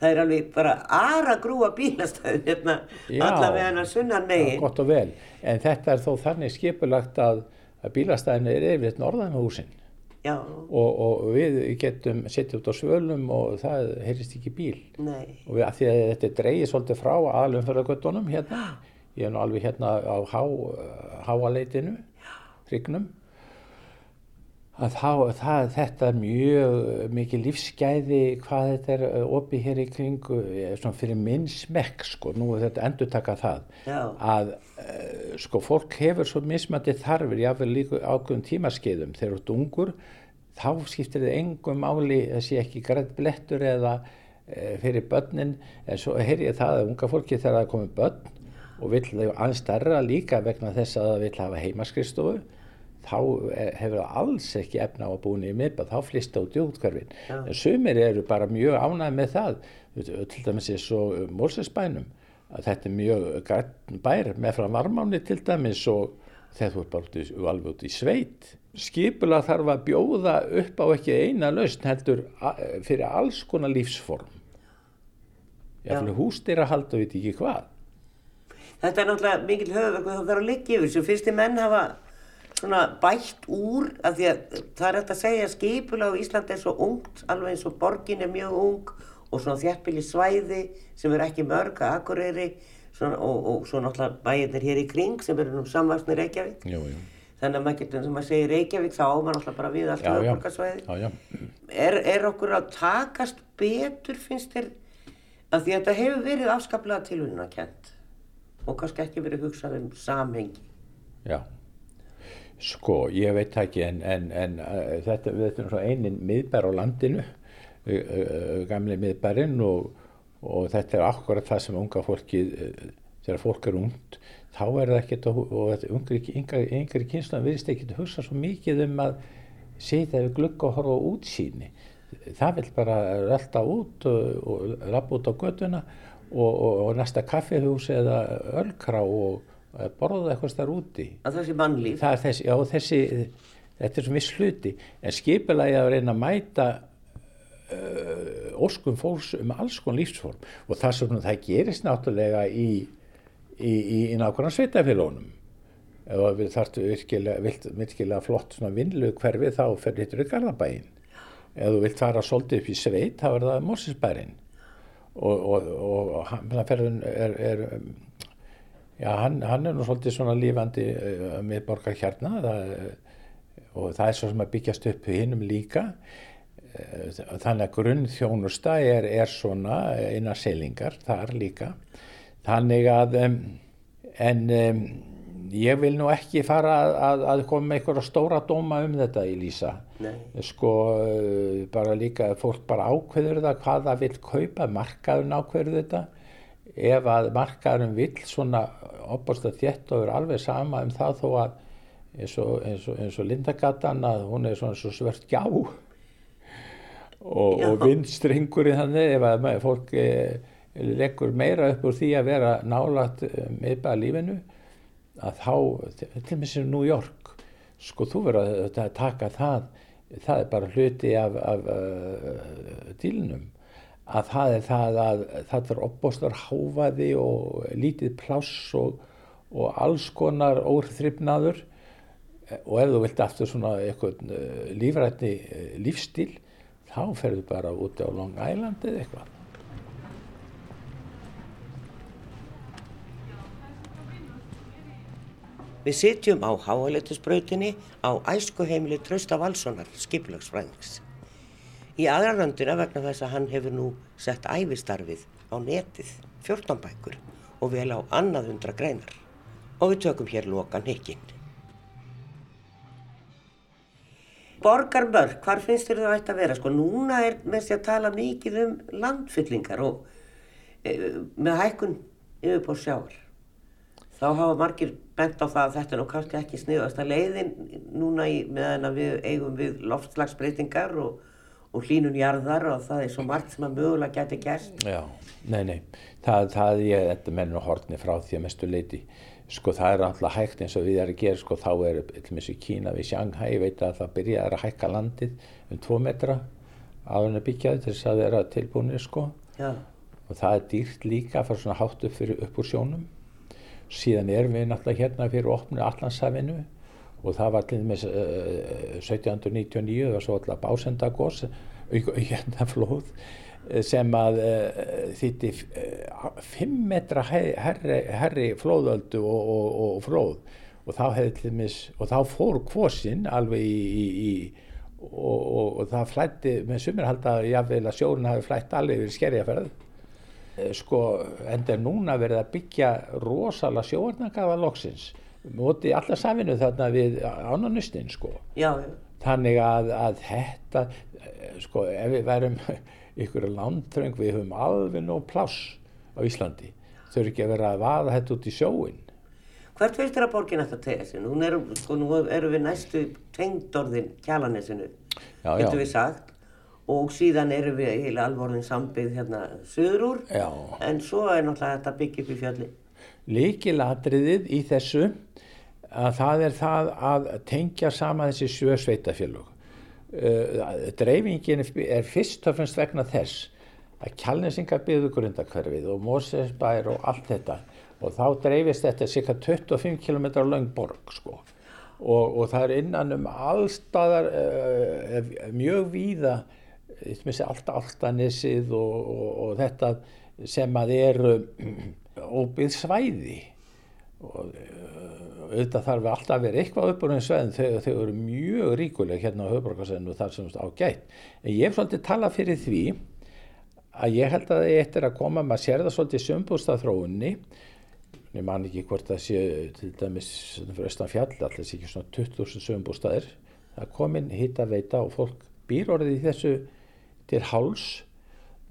Já. það er alveg bara aðra grúa bílastæðin hérna Já. allavega hennar sunnan Já, megin. gott og vel. En þetta er þó þannig skipulagt að, að bílastæðin er yfirleitt norðan með húsin Já, og, og við getum setja út á svölum og það heyrist ekki bíl. nei, Og við, að því að þetta dreigið svolítið frá aðlumförðagötunum hérna, ég er nú alveg hérna á há, háaleitinu, hrygnum, að þá, það, þetta er mjög mikið lífsgæði hvað þetta er uh, opið hér í kringu, eh, svona fyrir minn smekk sko, nú er þetta endur taka það, Já. að sko fólk hefur svo mismandi þarfir, jáfnvel líka ákveðum tímaskeiðum, þegar þú ert ungur, þá skiptir þið engum máli þessi ekki grætt blettur eða uh, fyrir börnin, en svo heyr ég það að unga fólki þegar það komið börn og vill þau aðeins stærra líka vegna þess að það vill hafa heimaskristofu, þá hefur það alls ekki efna á að búin í miðbað, þá flýst það út í útkverfin. Já. En sumir eru bara mjög ánægð með það, til dæmis eins og Mórsesbænum, að þetta er mjög græn bær með frá varmáni til dæmis og þegar þú er bara út í, alveg út í sveit. Skipulag þarf að bjóða upp á ekki eina lausn heldur fyrir alls konar lífsform. Fyrir hústýra halda við ekki hvað. þetta er náttúrulega mikil höfverk og það þarf að liggja yfir sem fyrstir menn hafa svona bætt úr af því að það er hægt að segja að skipulag á Íslandi er svo ungt, alveg eins og borgin er mjög ung og svona þjættbíli svæði sem er ekki mörg að Akureyri svona, og, og svo náttúrulega bæirnir hér í kring sem eru nú samvarsni Reykjavík. Jú, jú. Þannig að maður getur, sem maður segir Reykjavík, þá á maður náttúrulega bara við allt Já, já. Já, já. Er, er okkur að takast betur, finnst þér, að því að þetta hefur verið afskaplega tilvinnakent og kannski ekki verið hugsað um samhengi. Já, sko, ég veit ekki en, en, en uh, þetta, þetta er einin miðbær á landinu, uh, uh, gamli miðbærin og, og þetta er akkurat það sem unga fólki, þegar fólk er ungt, þá er það ekkert, og yngri, kynslan virðist ekkert að hugsa svo mikið um að sitja við glugga og horfa útsýni. Það vil bara rölda út og, og lappa út á götuna og, og, næsta kaffihús eða ölkrá og borða eitthvað starf úti. Að sé mannlíf. Það er þessi, já þessi, þetta er svo viss hluti, en skipulagi að reyna að mæta uh, óskum fólks um alls konar lífsform og það sem það gerist náttúrulega í, í, í, í nákvæmlega sveitafélónum. Ef við þarfum virkilega, virkilega flott svona vinnlu hverfi þá fer hittur í Garðabæin. Ef þú vilt fara svolítið upp í sveit þá er það Mórsisbærin og, og, og hann ferðin er, er um, Já, hann, hann er nú svolítið svona lífandi uh, miðborgar hérna. Það, uh, og það er svo sem að byggjast upp hinnum líka. Uh, þannig að grunnþjónusta er, er svona innar selingar þar líka. Þannig að um, en um, ég vil nú ekki fara að, að, að koma með einhverja stóra dóma um þetta í Nei. sko bara líka fólk bara ákveður það hvað það vil kaupa markaðun ákveður þetta ef að markaðurinn vill svona opast að þétt og er alveg sama um það þó að eins og, eins og, eins og Lindagatan að hún er svona svo svört gjá. Og, og vindstringurinn þannig ef að fólk e, leggur meira upp úr því að vera nálat meðbæða lífinu að þá, til og með sem New York sko þú verður að taka það það er bara hluti af, af uh, dílnum að það er það að það er opbóstar háfaði og lítið pláss og, og alls konar óþryfnaður og ef þú vilt aftur svona eitthvað uh, lífrætni uh, lífstíl þá ferðu bara úti á Long Island eða eitthvað Við sitjum á háaleitusbrautinni á æskuheimili Trausta Valssonar, skiplagsfræðings. Í aðra röndina vegna þess að hann hefur nú sett æfistarfið á netið, 14 bækur og vel á annað hundra greinar. Og við tökum hér lokan hikinn. Borgarmörk, hvar finnst þér það ætti að vera? Sko núna er með sér að tala mikið um landfyllingar og e, með hækkun yfirbór sjáar. Þá hafa margir bent á það að þetta er nú kannski ekki sniðast að leiðin núna í, meðan við eigum við loftslagsbreytingar og, og hlínun jarðar og það er svo margt sem að mögulega geti gerst. Já, nei, nei, það, það ég, þetta mennur hortni frá því að mestu leiti. Sko það er alltaf hægt eins og við erum að gera, sko þá er, til og með í Kína við Shanghai, ég veit að það byrjaði að hækka landið um tvo metra áður en að byggja þess að vera tilbúinir, sko. Já, og það er dýrt líka að fara svona hátt upp, fyrir, upp úr sjónum síðan erum við náttúrulega hérna fyrir opnu allansafinu og það var til dæmis uh, 1799 það var svo alltaf básendagos hérna flóð sem að uh, þýtti uh, 5 metra herri, herri flóðöldu og, og, og, og flóð. Og þá hefði til dæmis og þá fór kvosinn alveg í, í, í og það flætti með sumirhalda jáfnveil að sjórun hafi flætt alveg yfir skerjaferð. Sko enda núna verið að byggja rosalega sjóarnakaða loksins móti alla safinu þarna við ánanustin sko já, já. þannig að, að þetta sko ef við værum ykkur landfröng við höfum alveg nóg pláss á Íslandi þau eru ekki að vera að vaða þetta út í sjóin Hvert veist þér að borgin þetta tegja sig? Nú erum, sko, nú erum við næstu tengdorðin kjalanesinu, getur við sagt og síðan erum við heila alvorðin sambyggð hérna söður úr Já. en svo er náttúrulega þetta byggja upp í fjalli. Líkilatriðið í þessu að það er það að tengja sama þessi sjö sveitafélug. Uh, dreifingin er fyrst og fremst vegna þess að kjálnesingar byggðu grundakverfið og Mósesbær og allt þetta og þá dreifist þetta cirka 25 km lang borg sko og, og það er innan um allstaðar uh, mjög víða alltaf alltanissið og, og, og þetta sem að eru óbyggð svæði. Og auðvitað þarf alltaf að vera eitthvað uppur en sveðin þegar þau eru mjög ríkuleg hérna á höfbrukarsenu þar sem á gætt en ég hef svolítið talað fyrir því að ég held að það eftir að koma maður sér það svolítið sömbústaþróunni ég man ekki hvort það sé til dæmis fyrir austan fjall alltaf sé ekki svona 20.000 sömbústaðir það komin hitt að veita og fólk býr orðið í þessu til háls.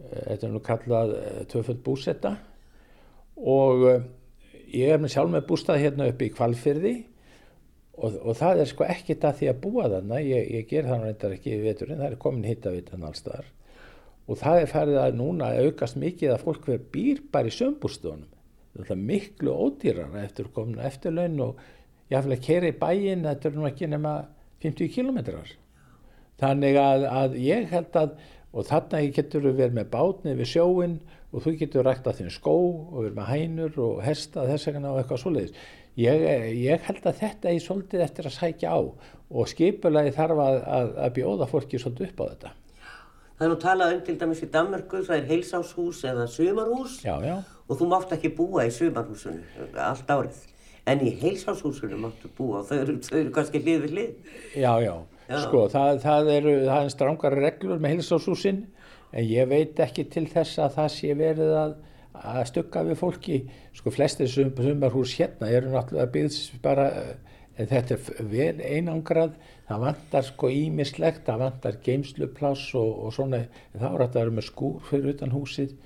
Þetta er nú kallað tvöföld búsetta og ég er með sjálf með bústað hérna upp í kvalfyrði og, og það er sko ekkit að því að búa þarna. Ég, ég ger það reyndar ekki í veturinn það er komin hitt að veita allstaðar og það er farið að núna aukast mikið að fólk verður býr bara í sömbústöðunum það er miklu ódýrar eftir komin eftirlaun og jáfnveg að kera í bæin þetta er nú ekki nema 50 kilometrar þannig að, að ég held að og þarna getur við verið með bátni við sjóin og þú getur rægt að þinn skó og verið með hænur og hesta þess vegna og eitthvað svoleiðis. Ég, ég held að þetta er svolítið eftir að sækja á og skipulagi þarf að, að, að bjóða fólki svolítið upp á þetta. Það er nú talað um til dæmis í Danmarku, það er heilsáshús eða sumarhús já, já. og þú mátt ekki búa í sumarhúsinu allt árið. En í heilsáshúsinu máttu búa og þau eru, þau eru kannski hlið við hlið. Já, já. Sko, það, það eru, það er strángar reglur með heilsáshúsin en ég veit ekki til þess að það sé verið að, að stugga við fólki. Sko, flestir sumarhús hérna eru náttúrulega byggðs bara, en þetta er vel einangrað, það vantar sko ímislegt, það vantar geimslupláss og, og svona, þá er þetta að vera með skúr fyrir utan húsið,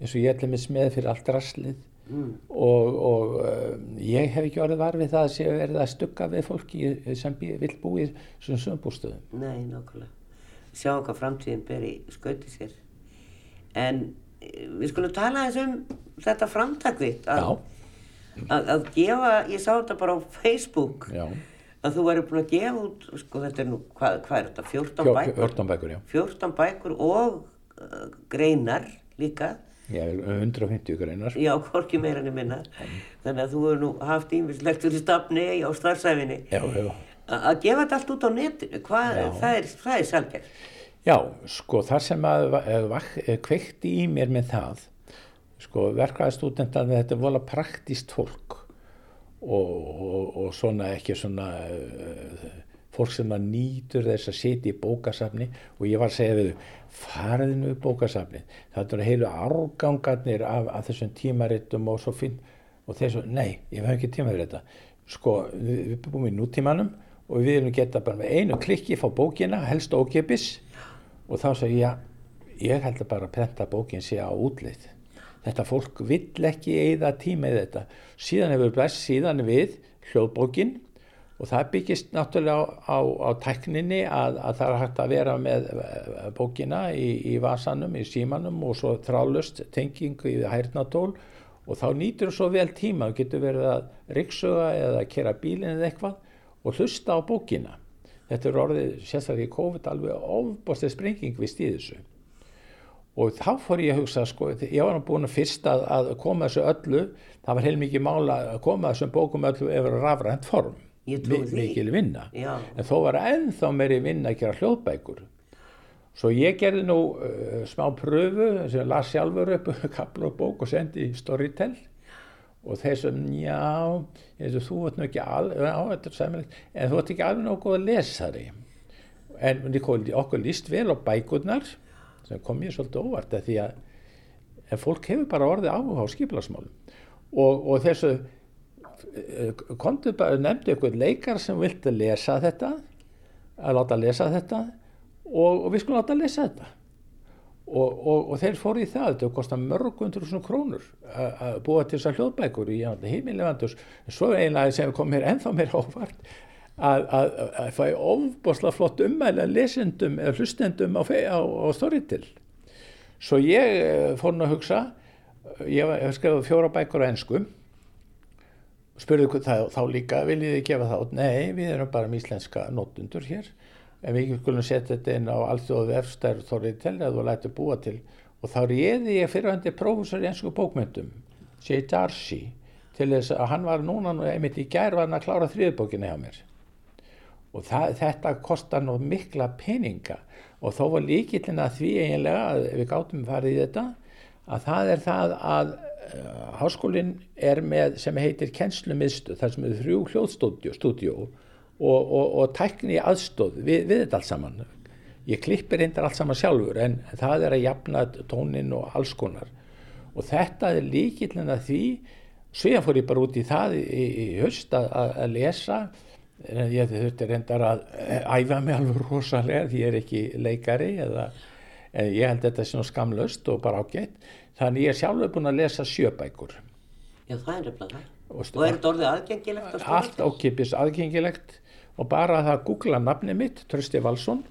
eins og ég ætla með smeð fyrir allt rastlið. Mm. og, og um, ég hef ekki orðið var við það að sé verið að stugga við fólki sem vil búið svona sömbústöðum Nei, nákvæmlega. Sjáum hvað framtíðin ber í skauti sér. En við skulum tala eins um þetta framtakvitt að, að, að gefa, ég sá þetta bara á Facebook. Já. að þú væri búin að gefa út sko þetta er nú, hvað, hvað er þetta, 14 Fjó, bækur? 14 bækur, já. 14 bækur og uh, greinar líka Já, 150 greinar. Já, hvorki meira enn minna. Mm. Þannig að þú hefur nú haft ímislegt fyrir stafni á starfsæfinni. Já, já. Að gefa þetta allt út á netinu, hvað, það er, er salgjörn. Já, sko þar sem að kveikti í mér með það, sko verkaðastúdendan þetta er vola praktíst fólk og, og, og svona ekki svona uh, fólk sem að nýtur þess að setja í bókasafni og ég var að segja við þau, fariðinu upp bókasafni, þetta eru heilu árgangarnir af, af þessum tímarittum og svo finn, og svo, nei, ég hef ekki tíma fyrir þetta, sko, við, við búum í nútímanum og við viljum geta bara með einu klikki fá bókina, helst ókipis og þá sagði ég, ég held bara að prenta bókin sé á útlið, þetta fólk vill ekki eða tíma í þetta, síðan hefur bless síðan við hljóðbókin og það byggist náttúrulega á, á, tækninni að, að það er hægt að vera með bókina í, í vasanum, í símanum og svo þrálust tengingu í hærnatól og þá nýtur þú svo vel tíma, þú getur verið að riksuga eða kera bílinn eða eitthvað og hlusta á bókina. Þetta er orðið sérstaklega í COVID alveg ofbostið sprenging við stíðisu og þá fór ég að hugsa sko, ég var búin að fyrst að, að koma þessu öllu það var heilmikið mála að koma þessum bókum öllu yfir rafrænt form. Mikil vinna Já. en þó var ennþá meiri vinna að gera hljóðbækur svo ég gerði nú uh, smá pröfu sem las sjálfur upp kapla og bók og sendi í Storytel og þeir sem, já, veist, þú nú ekki alveg, er en þú ert ekki alveg góð að lesa þig. En Nikol, okkur líst vel á bækurnar, sem kom mér svolítið óvart, því að fólk hefur bara orðið áhuga á skipilagsmálum. Og, og þessu, komdu bara, nefndu ykkur leikar sem vilti lesa þetta, að láta lesa þetta, og, og við skulum láta lesa þetta. Og, og, og þeir fóru í það, þetta kostar mörgundur svona krónur að búa til þessar hljóðbækur í heimilevandus, svo eiginlega sem kom mér ennþá mér ávart að, fæ ofbosla flott umæli að lesendum eða hlustendum á, á, á Storytel. Svo ég eh, fór nú að hugsa, ég ég hef skrifað fjóra bækur á ennsku, spurði hvað þá, líka, viljið þið gefa þá? Nei, við erum bara með íslenska notundur hér, en við skulum setja þetta inn á allþjóðu vefstær Storytel eða þú lætur búa til og þá réði ég fyrirhandi prófessor í ennsku bókmyndum, J. Darcy, til þess að hann var núna, nú einmitt í gær var hann að klára þriðbókina hjá mér og það, þetta kostar nú mikla peninga og þó var líkillin að því eiginlega að við gátum farið í þetta að það er það að háskólinn er með sem heitir kennslumiðstu þar sem er þrjú hljóðstúdjó og, og, og tækni aðstóð við, við þetta allt saman. Ég klippir reyndar allt saman sjálfur en það er að jafna tónin og alls konar. Og þetta er líkillin að því síðan fór ég bara út í það í, í, höst að, að, lesa. En ég þurfti reyndar að eh, æfa mig alveg rosalega því ég er ekki leikari eða en ég held þetta nú skamlaust og bara ágætt. Þannig ég er sjálfur búin að lesa sjöbækur Já, það er nefnilega það. Og Og, er þetta orðið aðgengilegt allt ókipis aðgengilegt. Og bara að það googla nafni mitt Trösti Valsson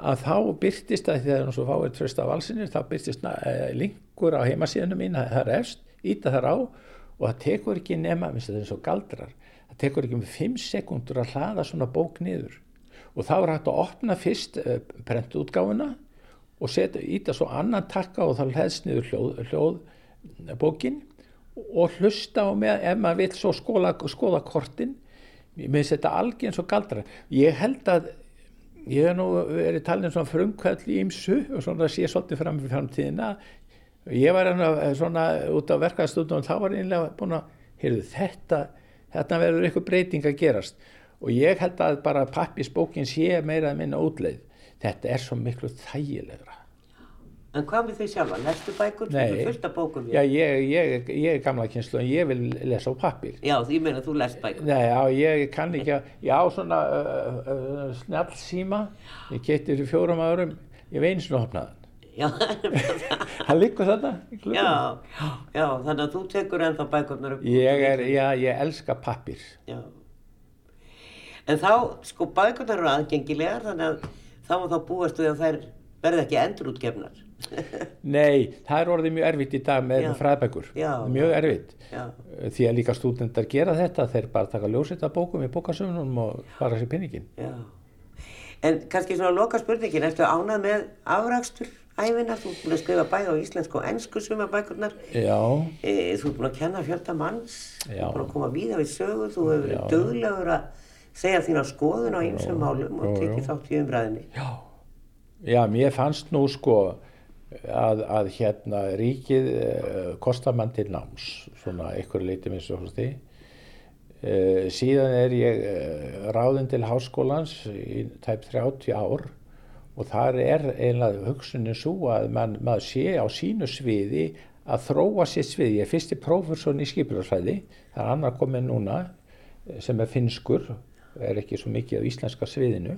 að þá byrtist það er svo fáið Trösta Valsinir þá byrtist uh, linkur á heimasíðunum mín það er efst, íta þar á og það tekur ekki nema, minnst þetta er svo galdrar það tekur ekki um 5 sekundur að hlaða svona bók niður. Og þá er hægt að opna fyrst uh, prentútgáfuna og setja, íta svo annan takka og þá hlæðst niður hljóð, hljóð bókin og hlusta á með ef maður vill svo skóla, skoða kortin. Finnst þetta algjörn svo galdra ég held að ég hef nú verið talin svona frumkvæll í ymsu og svona sé svolítið fram fyrir framtíðina. Ég var hérna svona út á verkaðstundum og þá var ég einlega búin að heyrðu, þetta, þetta verður eitthvað breyting að gerast. Og ég held að bara pappisbókin sé meira að minna útleið þetta er svo miklu þægilegra En hvað með þau sjálfa? Lestu bækur? Nei. Já, ég, ég, ég er gamla kynslu en ég vil lesa á pappir. Já, því meina þú lest bækur. Nei, já, ég kann ekki að, já, svona uh, uh, snjall síma, ég keitti fyrir fjórum árum, ég veins nú opnaðan. Já, það liggur glöggum. Já, já, þannig að þú tekur ennþá bækurnar upp. Ég er, já, ég elska pappir. Já. En þá, sko, bækurnar eru aðgengilegar, þannig að þá má þá búast við að þær verði ekki endurútgefnar. Nei, það er orðið mjög erfitt í dag með fræðbækur. Mjög erfitt. Já, Því að líka stúdendar gera þetta, þeir bara taka ljósita bókum í bókasöfunum og fara sér pinningin. já. En kannski svona loka spurningin, ertu ánað með afrakstur æfina? Þú ert búin að skrifa bæði á íslensku og ennsku suma bækurnar. Já, E, þú ert búin að kenna fjölda manns, þú Já. ert búin að koma víða við sögur, þú hefur verið döglegur að segja þína skoðun á ýmsum málum og tekið þátt í umræðinni. Já, já, mér fannst nú sko að, að hérna ríkið uh, kostar mann til náms, svona einhverju leiti minnst og því. Uh, síðan er ég uh, ráðinn til háskólans í tæp 30 ár og þar er einlega hugsunin svo að man, maður sé á sínu sviði að þróa sér sviði. Ég er fyrsti prófessorn í skipilarsfæði, það er annar komið núna eh, sem er finskur, er ekki svo mikið á íslenska sviðinu.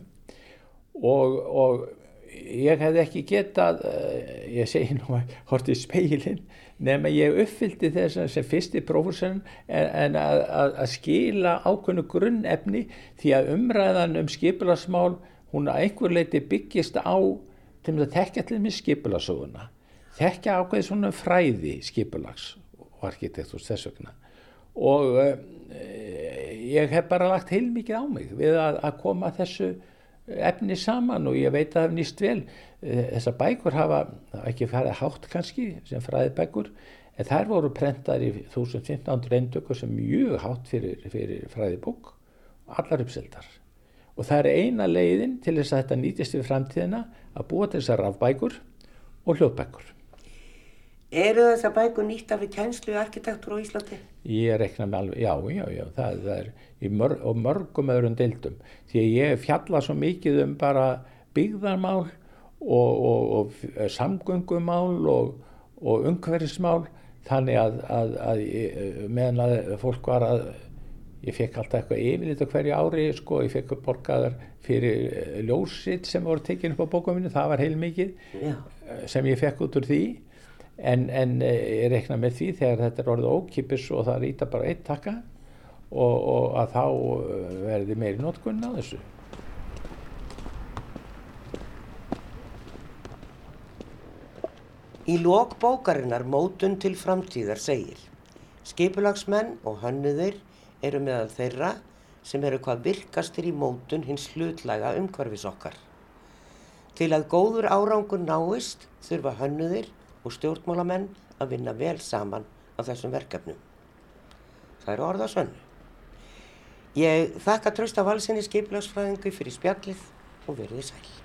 Og, og ég hefði ekki getað, uh, ég segi nú að horti í speilin, nema ég uppfyldi þess að sem fyrsti prófessorinn en, en að, að, að skila ákveðnu grunnefni því að umræðan um skipilarsmál hún að einhver leiti byggist á til að tekja til með skipilarsöguna þekka ákveði svona fræði skipulags og arkitektúrs þess vegna. Og uh, ég hef bara lagt heilmikið á mig við að, að koma þessu efni saman og ég veit að það hef nýst vel. Eh, þessar bækur hafa ekki farið hátt kannski sem fræðibækur en þær voru prentar í 1500 eindöku sem mjög hátt fyrir, fyrir fræðibók, allar uppseldar. Og það er eina leiðin til þess að þetta nýtist við framtíðina að búa til þessar rafbækur og hljóðbækur. Eru þessar bækur nýtt af við kænslu arkitektur á Íslandi? Ég rekna með alveg, já, já, já, það, það er mörg, og mörgum öðrum deildum. Því að ég fjalla svo mikið um bara byggðarmál og, og, og samgöngumál og, og umhverfismál þannig að, að, að meðan að fólk var að ég fekk alltaf eitthvað yfirlit á hverju ári sko, ég fekk borgaðar fyrir ljósitt sem voru tekinn upp á bókuminu, það var heilmikið sem ég fekk út úr því en, en ég rekna með því þegar þetta er orðið ókipis og það rýta bara eitt takka og, og að þá verði meiri notkunn á þessu. Í lok bókarinnar Mótun til framtíðar segir Skipulagsmenn og hönnuðir eru meðal þeirra sem eru hvað virkastir í mótun hins hlutlæga umhverfis okkar. Til að góður árangur náist þurfa hönnuðir og stjórnmálamenn að vinna vel saman á þessum verkefnum. Það eru orða sönnu. Ég þakka trösta valsinni skiplagsfræðingu fyrir spjallið og verðið sæl.